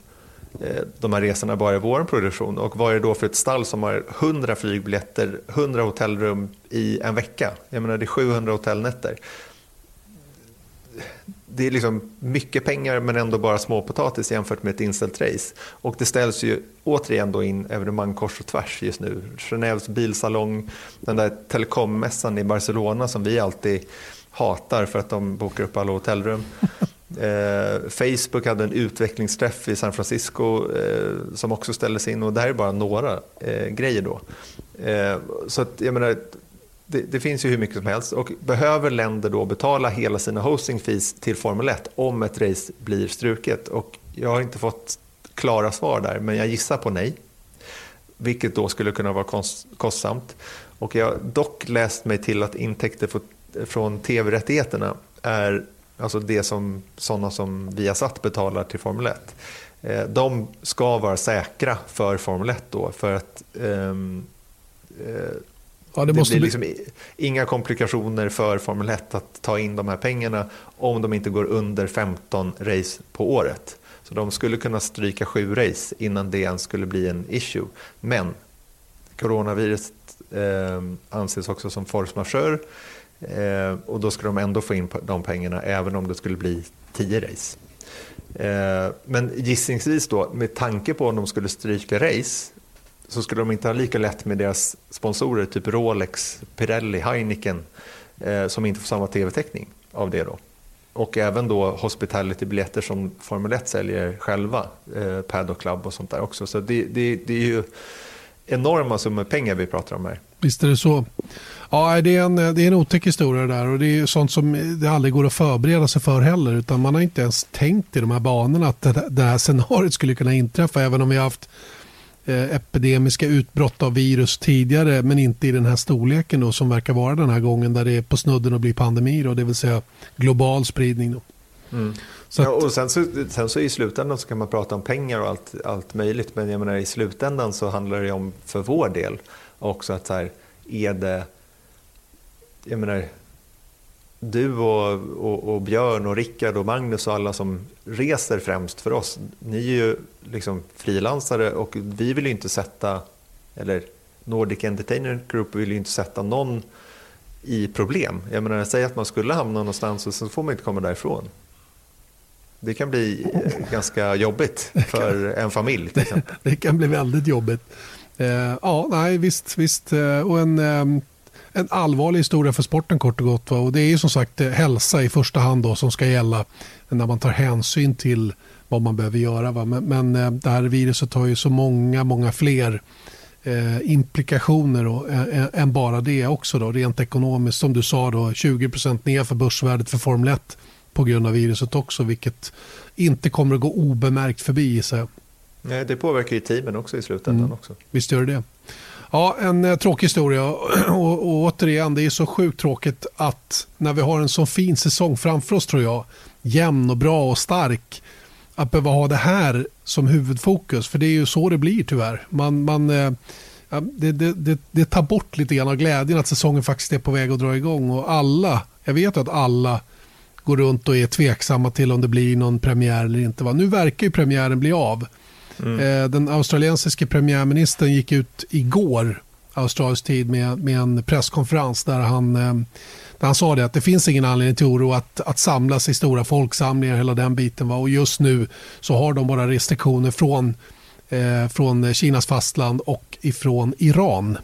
B: Eh, de här resorna bara i vår produktion. Och vad är det då för ett stall som har 100 flygbiljetter, 100 hotellrum i en vecka? Jag menar det är 700 hotellnätter. Det är liksom mycket pengar men ändå bara småpotatis jämfört med ett inställt race. Och det ställs ju återigen då in evenemang kors och tvärs just nu. Genèves bilsalong, den där telekommässan i Barcelona som vi alltid hatar för att de bokar upp alla hotellrum. Eh, Facebook hade en utvecklingsträff i San Francisco eh, som också ställdes in och det här är bara några eh, grejer då. Eh, så att, jag menar, det, det, finns ju hur mycket som helst och behöver länder då betala hela sina hosting fees till Formel 1 om ett race blir struket? Och jag har inte fått klara svar där men jag gissar på nej. Vilket då skulle kunna vara kostsamt. Och jag har dock läst mig till att intäkter från tv-rättigheterna är alltså det som sådana som Viasat betalar till Formel 1, eh, de ska vara säkra för Formel 1 då för att um, Ja, det, det blir liksom inga komplikationer för Formel 1 att ta in de här pengarna om de inte går under 15 race på året. Så de skulle kunna stryka sju race innan det ens skulle bli en issue. Men coronaviruset eh, anses också som force majeure Eh, och då skulle de ändå få in de pengarna även om det skulle bli 10 race. Eh, men gissningsvis då, med tanke på om de skulle stryka race så skulle de inte ha lika lätt med deras sponsorer, typ Rolex, Pirelli, Heineken, eh, som inte får samma tv-täckning av det då. Och även då hospitality-biljetter som Formel 1 säljer själva, eh, Paddock Club och sånt där också. Så det, det, det är ju enorma summor pengar vi pratar om här.
A: Visst är det så. Ja, det är en, det är en otäck historia där och det är sånt som det aldrig går att förbereda sig för heller. Utan man har inte ens tänkt i de här banorna att det, det här scenariot skulle kunna inträffa. Även om vi har haft eh, epidemiska utbrott av virus tidigare men inte i den här storleken då, som verkar vara den här gången där det är på snudden att bli pandemi. Då, det vill säga global spridning. Då.
B: Mm. Så att, ja, och sen så, sen så i slutändan så kan man prata om pengar och allt, allt möjligt men jag menar, i slutändan så handlar det om för vår del också att så här, är det jag menar, du och, och, och, Björn och Rickard och Magnus och alla som reser främst för oss, ni är ju liksom frilansare och vi vill ju inte sätta, eller Nordic Entertainment Group vill ju inte sätta någon i problem. Jag menar, säg att man skulle hamna någonstans och så får man inte komma därifrån. Det kan bli eh, ganska jobbigt för en familj till <laughs> exempel.
A: Det kan bli väldigt jobbigt. Eh, ja, nej, visst, visst. Eh, och en, ehm, en allvarlig historia för sporten kort och gott. Va? Och det är ju som sagt eh, hälsa i första hand då, som ska gälla när man tar hänsyn till vad man behöver göra. Va? Men, men det här viruset har ju så många, många fler eh, implikationer då, eh, än bara det också. Då, rent ekonomiskt, som du sa, då, 20 ner för börsvärdet för Formel 1 på grund av viruset också, vilket inte kommer att gå obemärkt förbi. Så.
B: Nej, det påverkar ju teamen också i slutändan. Mm. också.
A: Visst gör det det. Ja, en eh, tråkig historia. <clears throat> Och, och, återigen, det är så sjukt tråkigt att när vi har en så fin säsong framför oss, tror jag, jämn och bra och stark, att behöva ha det här som huvudfokus. För det är ju så det blir tyvärr. Man, man, eh, det, det, det, det tar bort lite grann av glädjen att säsongen faktiskt är på väg att dra igång. Och alla, jag vet att alla går runt och är tveksamma till om det blir någon premiär eller inte. Va? Nu verkar ju premiären bli av. Mm. Eh, den australiensiske premiärministern gick ut igår, australisk tid, med, med en presskonferens där han, eh, där han sa det att det finns ingen anledning till oro att, att samlas i stora folksamlingar, hela den biten. Va? Och just nu så har de bara restriktioner från, eh, från Kinas fastland och ifrån Iran.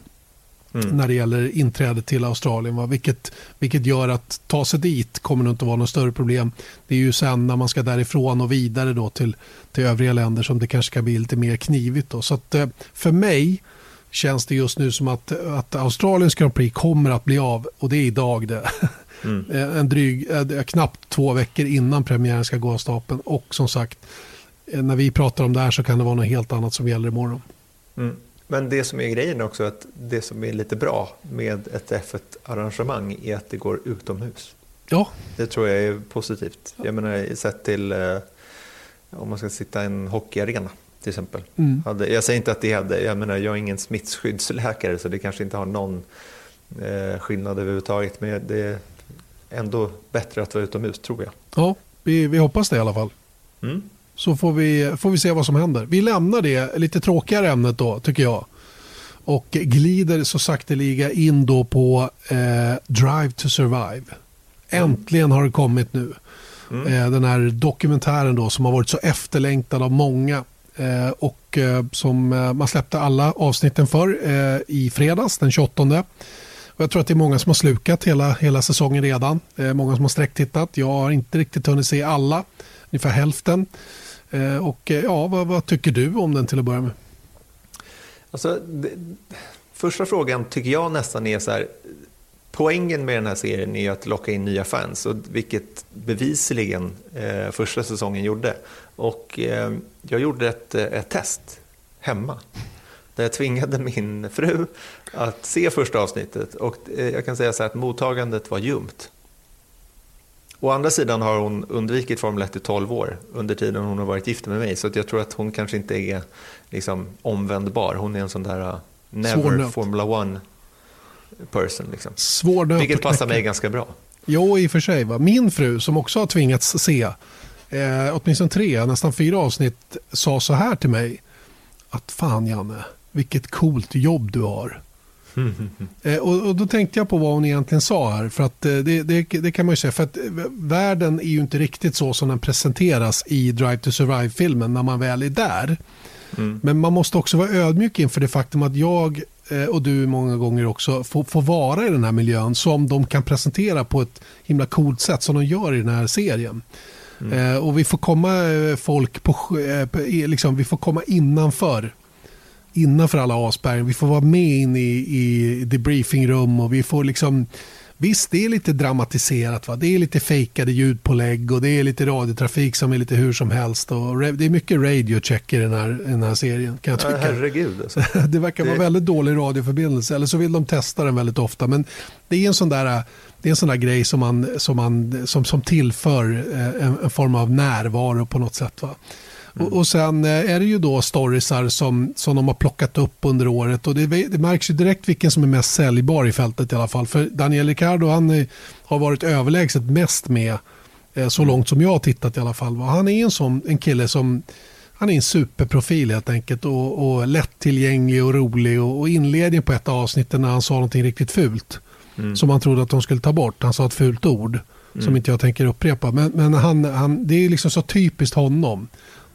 A: Mm. när det gäller inträde till Australien. Va? Vilket, vilket gör att ta sig dit kommer nog inte vara något större problem. Det är ju sen när man ska därifrån och vidare då till, till övriga länder som det kanske ska bli lite mer knivigt. Då. Så att, eh, för mig känns det just nu som att, att Australiens Grand Prix kommer att bli av och det är idag det. Mm. <laughs> Eh, en dryg, eh, knappt två veckor innan premiären ska gå av stapeln och som sagt när vi pratar om det här så kan det vara något helt annat som gäller imorgon.
B: Mm. Men det som är grejen också att det som är lite bra med ett F1-arrangemang är att det går utomhus.
A: Ja.
B: Det tror jag är positivt. Jag menar sett till eh, om man ska sitta i en hockeyarena till exempel. Mm. jag säger inte att det hade, jag menar jag är ingen smittskyddsläkare så det kanske inte har någon eh, skillnad överhuvudtaget. Men det är ändå bättre att vara utomhus tror jag.
A: Ja, vi, vi hoppas det i alla fall. Mm så får vi, får vi se vad som händer. Vi lämnar det lite tråkigare ämnet då, tycker jag. Och glider så sakteliga in då på eh, Drive to Survive. Äntligen har det kommit nu. Mm. Eh, den här dokumentären då som har varit så efterlängtad av många. Eh, och eh, som eh, man släppte alla avsnitten för eh, i fredags den 28. Och jag tror att det är många som har slukat hela, hela säsongen redan. många som har sträcktittat. Jag har inte riktigt hunnit se alla, ungefär hälften. Eh, och eh, ja, vad, vad, tycker du om den till att börja med?
B: Alltså, det, första frågan tycker jag nästan är så här, poängen med den här serien är att locka in nya fans, och vilket bevisligen eh, första säsongen gjorde. Och eh, jag gjorde ett, eh, ett test hemma där jag tvingade min fru att se första avsnittet och eh, jag kan säga så här att mottagandet var ljumt. Å andra sidan har hon undvikit Formel 1 i 12 år under tiden hon har varit gift med mig. Så jag tror att hon kanske inte är liksom, omvändbar. Hon är en sån där uh, never Formula 1 person. Liksom.
A: Svår
B: Vilket passar mig ganska bra.
A: Jo, i och för sig. Va? Min fru som också har tvingats se eh, åtminstone tre, nästan fyra avsnitt sa så här till mig. Att fan Janne, vilket coolt jobb du har. Eh, och, och, Då tänkte jag på vad hon egentligen sa här. För att eh, det, det, det, kan man ju säga. För att eh, världen är ju inte riktigt så som den presenteras i Drive to Survive-filmen när man väl är där. Mm. Men man måste också vara ödmjuk inför det faktum att jag och du många gånger också får, får, vara i den här miljön som de kan presentera på ett himla coolt sätt som de gör i den här serien. Mm. och vi får komma folk på, liksom, vi får komma innanför innanför alla asbergen. Vi får vara med in i, i debriefingrum och vi får liksom Visst, det är lite dramatiserat. Va? Det är lite fejkade ljudpålägg och det är lite radiotrafik som är lite hur som helst. Och det är mycket radiocheck i den här, den här serien. Kan jag tycka.
B: Herregud. Alltså. <laughs>
A: det verkar det... vara väldigt dålig radioförbindelse. Eller så vill de testa den väldigt ofta. Men det är en sån där, det är en sån där grej som, man, som, man, som, som tillför eh, en, en form av närvaro på något sätt. Va? Mm. Och, och, sen eh, är det ju då storiesar som, som de har plockat upp under året. Och det, det märks ju direkt vilken som är mest säljbar i fältet i alla fall. För Daniel Ricciardo han är, har varit överlägset mest med eh, så långt som jag har tittat i alla fall. Han är en sån en kille som han är en superprofil helt enkelt och, och lättillgänglig och rolig och, och inledningen på ett avsnitt när han sa någonting riktigt fult. mm. som han trodde att de skulle ta bort. Han sa ett fult ord mm. som inte jag tänker upprepa. Men, men han, han, det är liksom så typiskt honom.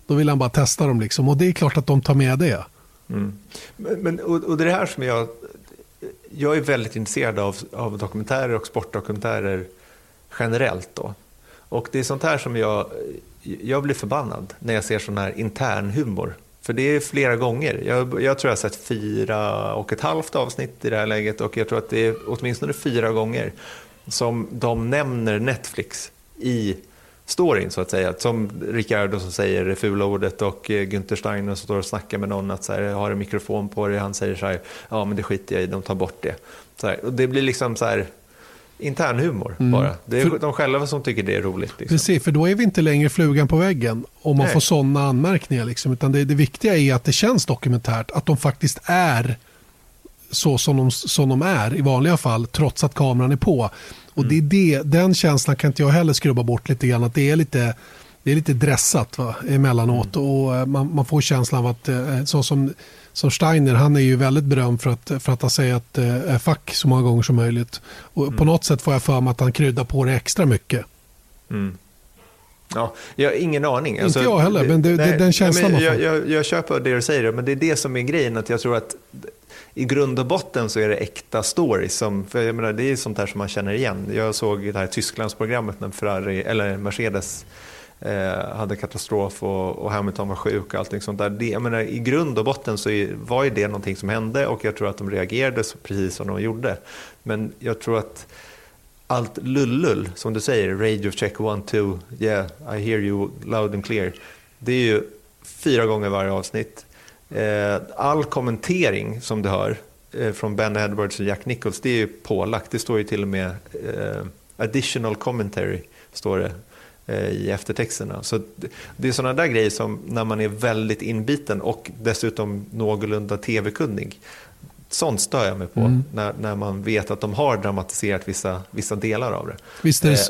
A: Då vill han bara testa dem liksom. och det är klart att de tar med det.
B: Mm. Men, men, och, och det är det här som jag, jag är väldigt intresserad av, av dokumentärer och sportdokumentärer generellt. Då. Och det är sånt här som jag, jag blir förbannad när jag ser sån här intern humor. För det är flera gånger. Jag, jag, tror jag har sett fyra och ett halvt avsnitt i det här läget och jag tror att det är åtminstone fyra gånger som de nämner Netflix i storyn så att säga. Som Ricardo som säger det fula ordet och eh, Günther Steiner som står och snackar med någon att så här, jag har en mikrofon på dig. Han säger så här, ja men det skiter jag i, de tar bort det. Så här, och det blir liksom så här internhumor mm. bara. Det är för, de själva som tycker det är roligt.
A: Liksom. Precis, för då är vi inte längre flugan på väggen om man Nej. får sådana anmärkningar. Liksom, utan det, det viktiga är att det känns dokumentärt, att de faktiskt är så som de, som de är i vanliga fall, trots att kameran är på. Och mm. det är det, den känslan kan inte jag heller skrubba bort lite grann, att det är lite det är lite dressat va, emellanåt mm. och eh, man, man, får känslan av att eh, så som, som Steiner, han är ju väldigt berömd för att, för att ha sagt eh, fack så många gånger som möjligt. Och mm. På något sätt får jag för mig att han kryddar på det extra mycket.
B: Mm. Ja, jag har ingen aning.
A: Alltså, inte jag heller, men det, nej, den känslan
B: får. Jag, jag, jag köper det du säger, men det är det som är grejen. Att jag tror att i grund och botten så är det äkta stories. Som, för jag menar, det är sånt här som man känner igen. Jag såg det här Tysklandsprogrammet när Ferrari, eller Mercedes eh, hade katastrof och, och, Hamilton var sjuk och allting sånt där. Det, jag menar, I grund och botten så är, var ju det någonting som hände och jag tror att de reagerade precis som de gjorde. Men jag tror att allt lullull, som du säger, radio check one, two, yeah, I hear you loud and clear. Det är ju fyra gånger varje avsnitt. Eh, all kommentering som du hör eh, från Ben Edwards och Jack Nichols, det är ju pålagt. Det står ju till och med eh, additional commentary, står det i eftertexterna. Så det är sådana där grejer som när man är väldigt inbiten och dessutom någorlunda tv-kunnig. Sånt stör jag mig på mm. när, när man vet att de har dramatiserat vissa, vissa delar av det.
A: Visst det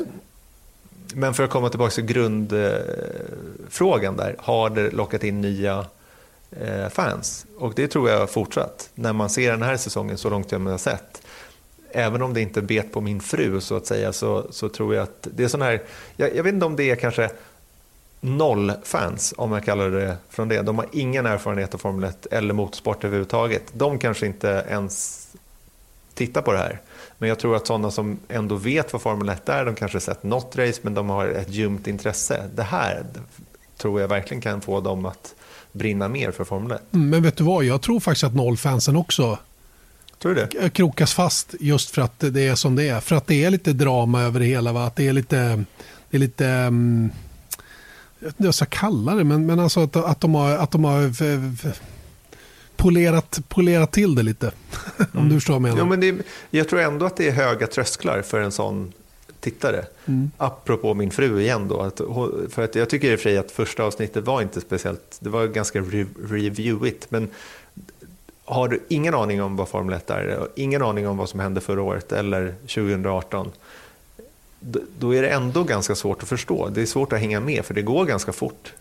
B: Men för att komma tillbaka till grundfrågan där, har det lockat in nya Eh, fans. Och det tror jag fortsatt. När man ser den här säsongen så långt jag har sett. Även om det inte bet på min fru så att säga så, så tror jag att det är sån här, jag, jag vet inte om det är kanske noll fans om jag kallar det från det. De har ingen erfarenhet av Formel 1 eller motorsport överhuvudtaget. De kanske inte ens tittar på det här. Men jag tror att sådana som ändå vet vad Formel 1 är, de kanske sett något race men de har ett ljumt intresse. Det här tror jag verkligen kan få dem att brinna mer för Formel 1.
A: Mm, men vet du vad, jag tror faktiskt att nollfansen också
B: tror det?
A: krokas fast just för att det är som det är. För att det är lite drama över det hela. Va? Att det är lite, det är lite um, jag ska kalla det, men, men alltså att, att de har, att de har polerat, polerat till det lite. <laughs> om du förstår vad jag
B: menar. Ja, men det, jag tror ändå att det är höga trösklar för en sån tittare. Mm. Apropå min fru igen då. Att, för att jag tycker i och för sig att första avsnittet var inte speciellt, det var ganska reviewigt. Men har du ingen aning om vad Formel 1 är och ingen aning om vad som hände förra året eller 2018 då är det ändå ganska svårt att förstå. Det är svårt att hänga med för det går ganska fort.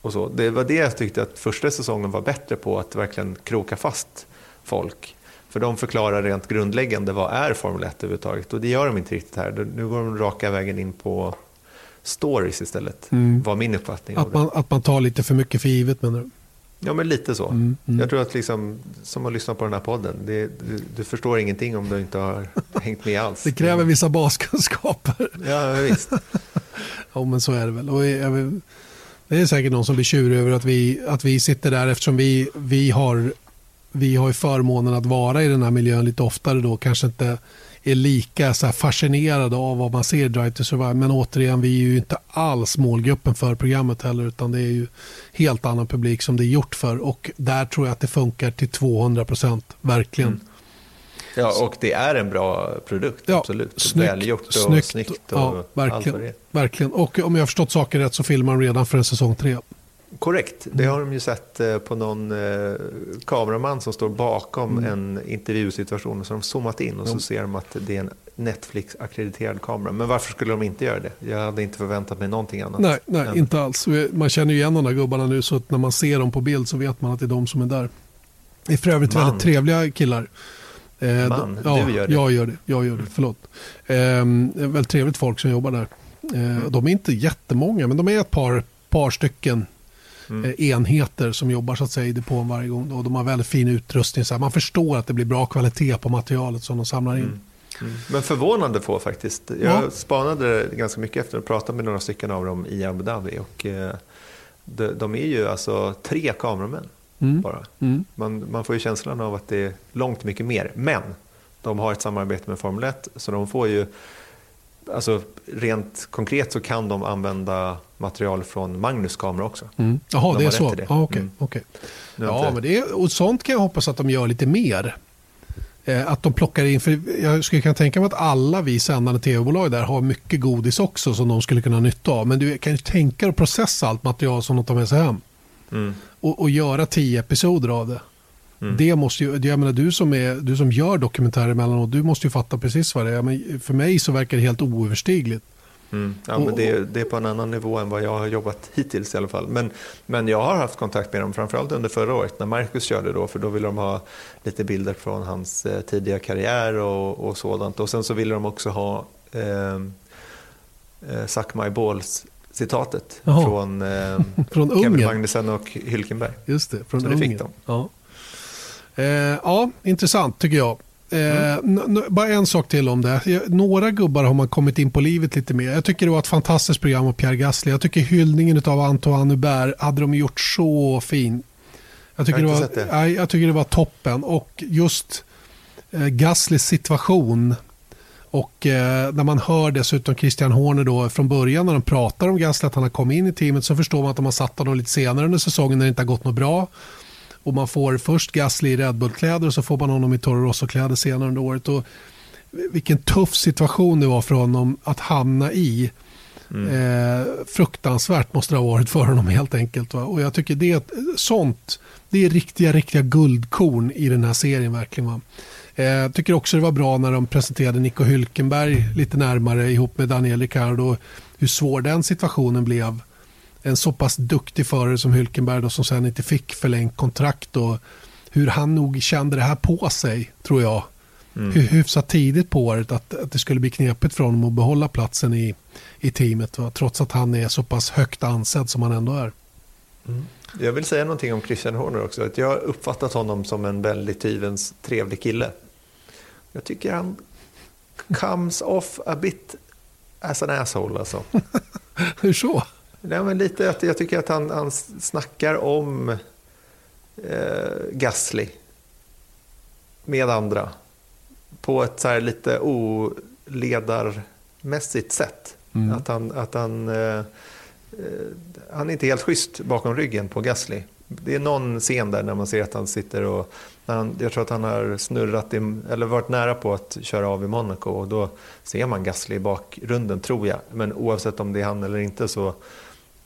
B: Och så. Det var det jag tyckte att första säsongen var bättre på, att verkligen kroka fast folk. För de förklarar rent grundläggande vad är Formel 1 överhuvudtaget och det gör de inte riktigt här. Nu går de raka vägen in på stories istället, mm. var min uppfattning.
A: Att man, att man tar lite för mycket för givet menar du?
B: Ja, men lite så. Mm, mm. Jag tror att liksom, som att lyssna på den här podden, det, du, du, förstår ingenting om du inte har hängt med alls.
A: Det kräver vissa baskunskaper.
B: Ja, visst. <laughs>
A: ja, men så är det väl. Och jag, det är säkert någon som blir tjurig över att vi, att vi sitter där eftersom vi, vi har vi har ju förmånen att vara i den här miljön lite oftare då, kanske inte är lika så fascinerade av vad man ser i Drive to Survive. Men återigen, vi är ju inte alls målgruppen för programmet heller, utan det är ju helt annan publik som det är gjort för. Och där tror jag att det funkar till 200 procent, verkligen. Mm.
B: Ja, och det är en bra produkt, ja, absolut.
A: Snyggt, Välgjort och snyggt, snyggt och ja, verkligen, allt verkligen. Och om jag har förstått saken rätt så filmar de redan för en säsong tre.
B: Korrekt, det har de ju sett eh, på någon eh, kameraman som står bakom mm. en intervjusituation. Så de zoomat in och så ser de att det är en Netflix-akkrediterad kamera. Men varför skulle de inte göra det? Jag hade inte förväntat mig någonting annat.
A: Nej, nej än... inte alls. Man känner ju igen de där gubbarna nu så att när man ser dem på bild så vet man att det är de som är där. Det är för övrigt man. väldigt trevliga killar.
B: Eh, Man,
A: ja,
B: du gör det.
A: Jag gör det, jag gör det förlåt. Eh, väldigt trevligt folk som jobbar där. Eh, mm. De är inte jättemånga, men de är ett par, par stycken mm. Eh, enheter som jobbar så att säga i depån varje gång. Och de har väldigt fin utrustning. Så man förstår att det blir bra kvalitet på materialet som de samlar in. Mm.
B: Mm. Men förvånande få faktiskt. Jag ja. spanade ganska mycket efter att prata med några stycken av dem i Abu Dhabi. Och, eh, de, de är ju alltså tre kameramän mm. bara. Mm. Man, man får ju känslan av att det är långt mycket mer. Men de har ett samarbete med Formel 1 så de får ju Alltså, rent konkret så kan de använda material från Magnus kamera också.
A: Mm. Jaha, de det är så? Det. Ah, okay, mm. okay. Ja, men det är, och sånt kan jag hoppas att de gör lite mer. Eh, att de plockar in, för jag skulle kunna tänka mig att alla vi sändande tv-bolag där har mycket godis också som de skulle kunna ha nytta av. Men du kan ju tänka att processa allt material som de tar med sig hem. Mm. Och, och, göra tio episoder av det. Mm. Det måste ju, jag menar, du, som är, du som gör dokumentärer emellanåt, du måste ju fatta precis vad det är. Men för mig så verkar det helt oöverstigligt.
B: Mm. Ja, men det, det, är på en annan nivå än vad jag har jobbat hittills i alla fall. Men, men jag har haft kontakt med dem framförallt under förra året när Marcus körde då, för då ville de ha lite bilder från hans eh, tidiga karriär och, och sådant. Och sen så ville de också ha eh, eh, Suck My Balls citatet från, eh, <laughs> från Kevin Magnussen och Hylkenberg.
A: Just det, från så det fick de. Ja. Eh, ja, intressant tycker jag. Mm. bara en sak till om det. Några gubbar har man kommit in på livet lite mer. Jag tycker det var ett fantastiskt program av Pierre Gasly. Jag tycker hyllningen av Antoine Hubert hade de gjort så fin. Jag tycker, jag det, var, det. jag tycker det var toppen. Och just eh, Gaslys situation. Och eh, när man hör dessutom Christian Horner då från början när de pratar om Gasly att han har kommit in i teamet så förstår man att de har satt honom lite senare under säsongen när det inte har gått något bra. Och man får först Gasly i Red Bull-kläder och så får man honom i Toro Rosso-kläder senare under året. Och vilken tuff situation det var för honom att hamna i. Mm. Eh, fruktansvärt måste det ha varit för honom helt enkelt. Va? Och jag tycker det sånt, det är riktiga, riktiga guldkorn i den här serien verkligen. Va? Eh, tycker också det var bra när de presenterade Nico Hülkenberg lite närmare ihop med Daniel Ricciardo. Hur svår den situationen blev en så pass duktig förare som Hülkenberg då, som sen inte fick förlängt kontrakt och hur han nog kände det här på sig, tror jag. Mm. Hyfsat tidigt på året att, att det skulle bli knepigt för honom att behålla platsen i, i teamet. Va? Trots att han är så pass högt ansedd som han ändå är.
B: Mm. Jag vill säga någonting om Christian Horner också. Att jag har uppfattat honom som en väldigt hyvens trevlig kille. Jag tycker han comes off a bit as an asshole alltså. <laughs>
A: Hur så?
B: Nej, men lite att jag tycker att han, han snackar om eh, Gasly med andra på ett så lite oledarmässigt sätt. Mm. Att han, att han, eh, eh, han är inte helt schysst bakom ryggen på Gasly. Det är någon scen där när man ser att han sitter och han, jag tror att han har snurrat i, eller varit nära på att köra av i Monaco och då ser man Gasly i bakgrunden tror jag. Men oavsett om det är han eller inte så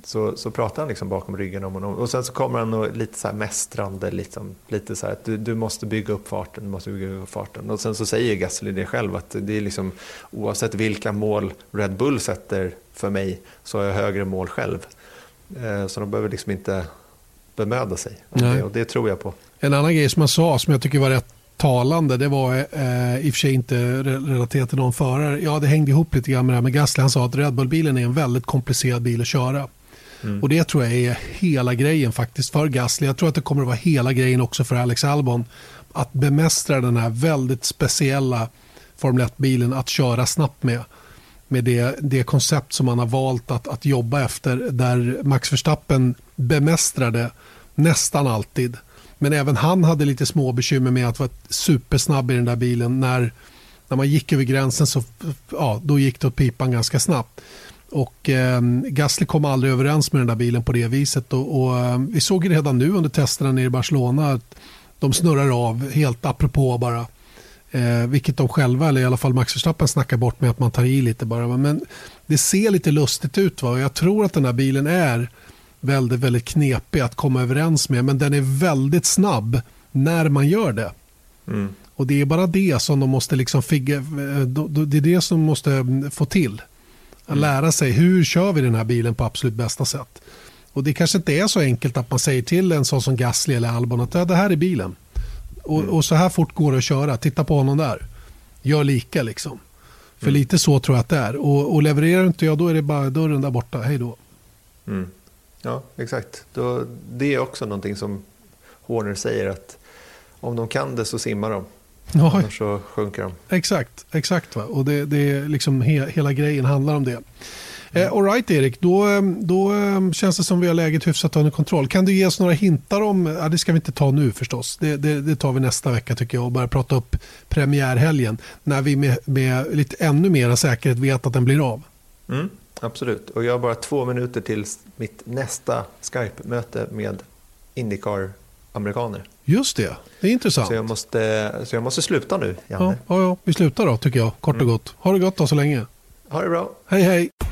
B: så, så pratar han liksom bakom ryggen om honom. Och sen så kommer han och lite så här mästrande, liksom, lite så här att du, du måste bygga upp farten, du måste bygga upp farten. Och sen så säger Gasly det själv att det är liksom oavsett vilka mål Red Bull sätter för mig så har jag högre mål själv. Eh, så de behöver liksom inte bemöda sig. Det, och det, tror jag på.
A: En annan grej som han sa som jag tycker var rätt talande, det var eh, i och för sig inte relaterat till någon förare. Ja, det hängde ihop lite grann med det här med Gasly. Han sa att Red Bull-bilen är en väldigt komplicerad bil att köra. Mm. Och det tror jag är hela grejen faktiskt för Gasly. Jag tror att det kommer att vara hela grejen också för Alex Albon. Att bemästra den här väldigt speciella Formel 1-bilen att köra snabbt med. Med det, det koncept som man har valt att, att jobba efter där Max Verstappen bemästrade nästan alltid. Men även han hade lite små bekymmer med att vara supersnabb i den där bilen. När, när man gick över gränsen så ja, då gick det åt pipan ganska snabbt. Och eh, Gasly kom aldrig överens med den där bilen på det viset. Och, och eh, vi såg redan nu under testerna nere i Barcelona att de snurrar av helt apropå bara. Eh, vilket de själva, eller i alla fall Max Verstappen, snackar bort med att man tar i lite bara. Men det ser lite lustigt ut. Va? Och jag tror att den här bilen är väldigt, väldigt knepig att komma överens med. Men den är väldigt snabb när man gör det. Mm. Och det är bara det som de måste liksom figga, eh, det är det som måste mm, få till. Att lära sig hur kör vi den här bilen på absolut bästa sätt. Och Det kanske inte är så enkelt att man säger till en sån som Gasly eller Albon att ja, det här är bilen. Och, och, så här fort går det att köra. Titta på honom där. Gör lika liksom. För mm. lite så tror jag att det är. Och, och levererar inte jag då är det bara dörren där borta. Hej då.
B: Mm. Ja, exakt. Då, det är också någonting som Horner säger att om de kan det så simmar de. Ja. Annars så sjunker de.
A: Exakt, exakt. Va? Och det, det är liksom he, hela grejen handlar om det. Eh, all right, Erik, då, då eh, känns det som vi har läget hyfsat under kontroll. Kan du ge oss några hintar om, ja, det ska vi inte ta nu förstås, det, det, det tar vi nästa vecka tycker jag och börja prata upp premiärhelgen när vi med, med lite ännu mer säkerhet vet att den blir av.
B: Mm, absolut, och jag har bara två minuter till mitt nästa Skype-möte med Indycar-amerikaner.
A: Just det, det är intressant.
B: Så jag måste, så jag måste sluta nu,
A: Janne. Ja, ja, ja, vi slutar då tycker jag, kort och mm. gott. Ha det gott då så länge.
B: Ha det bra.
A: Hej hej.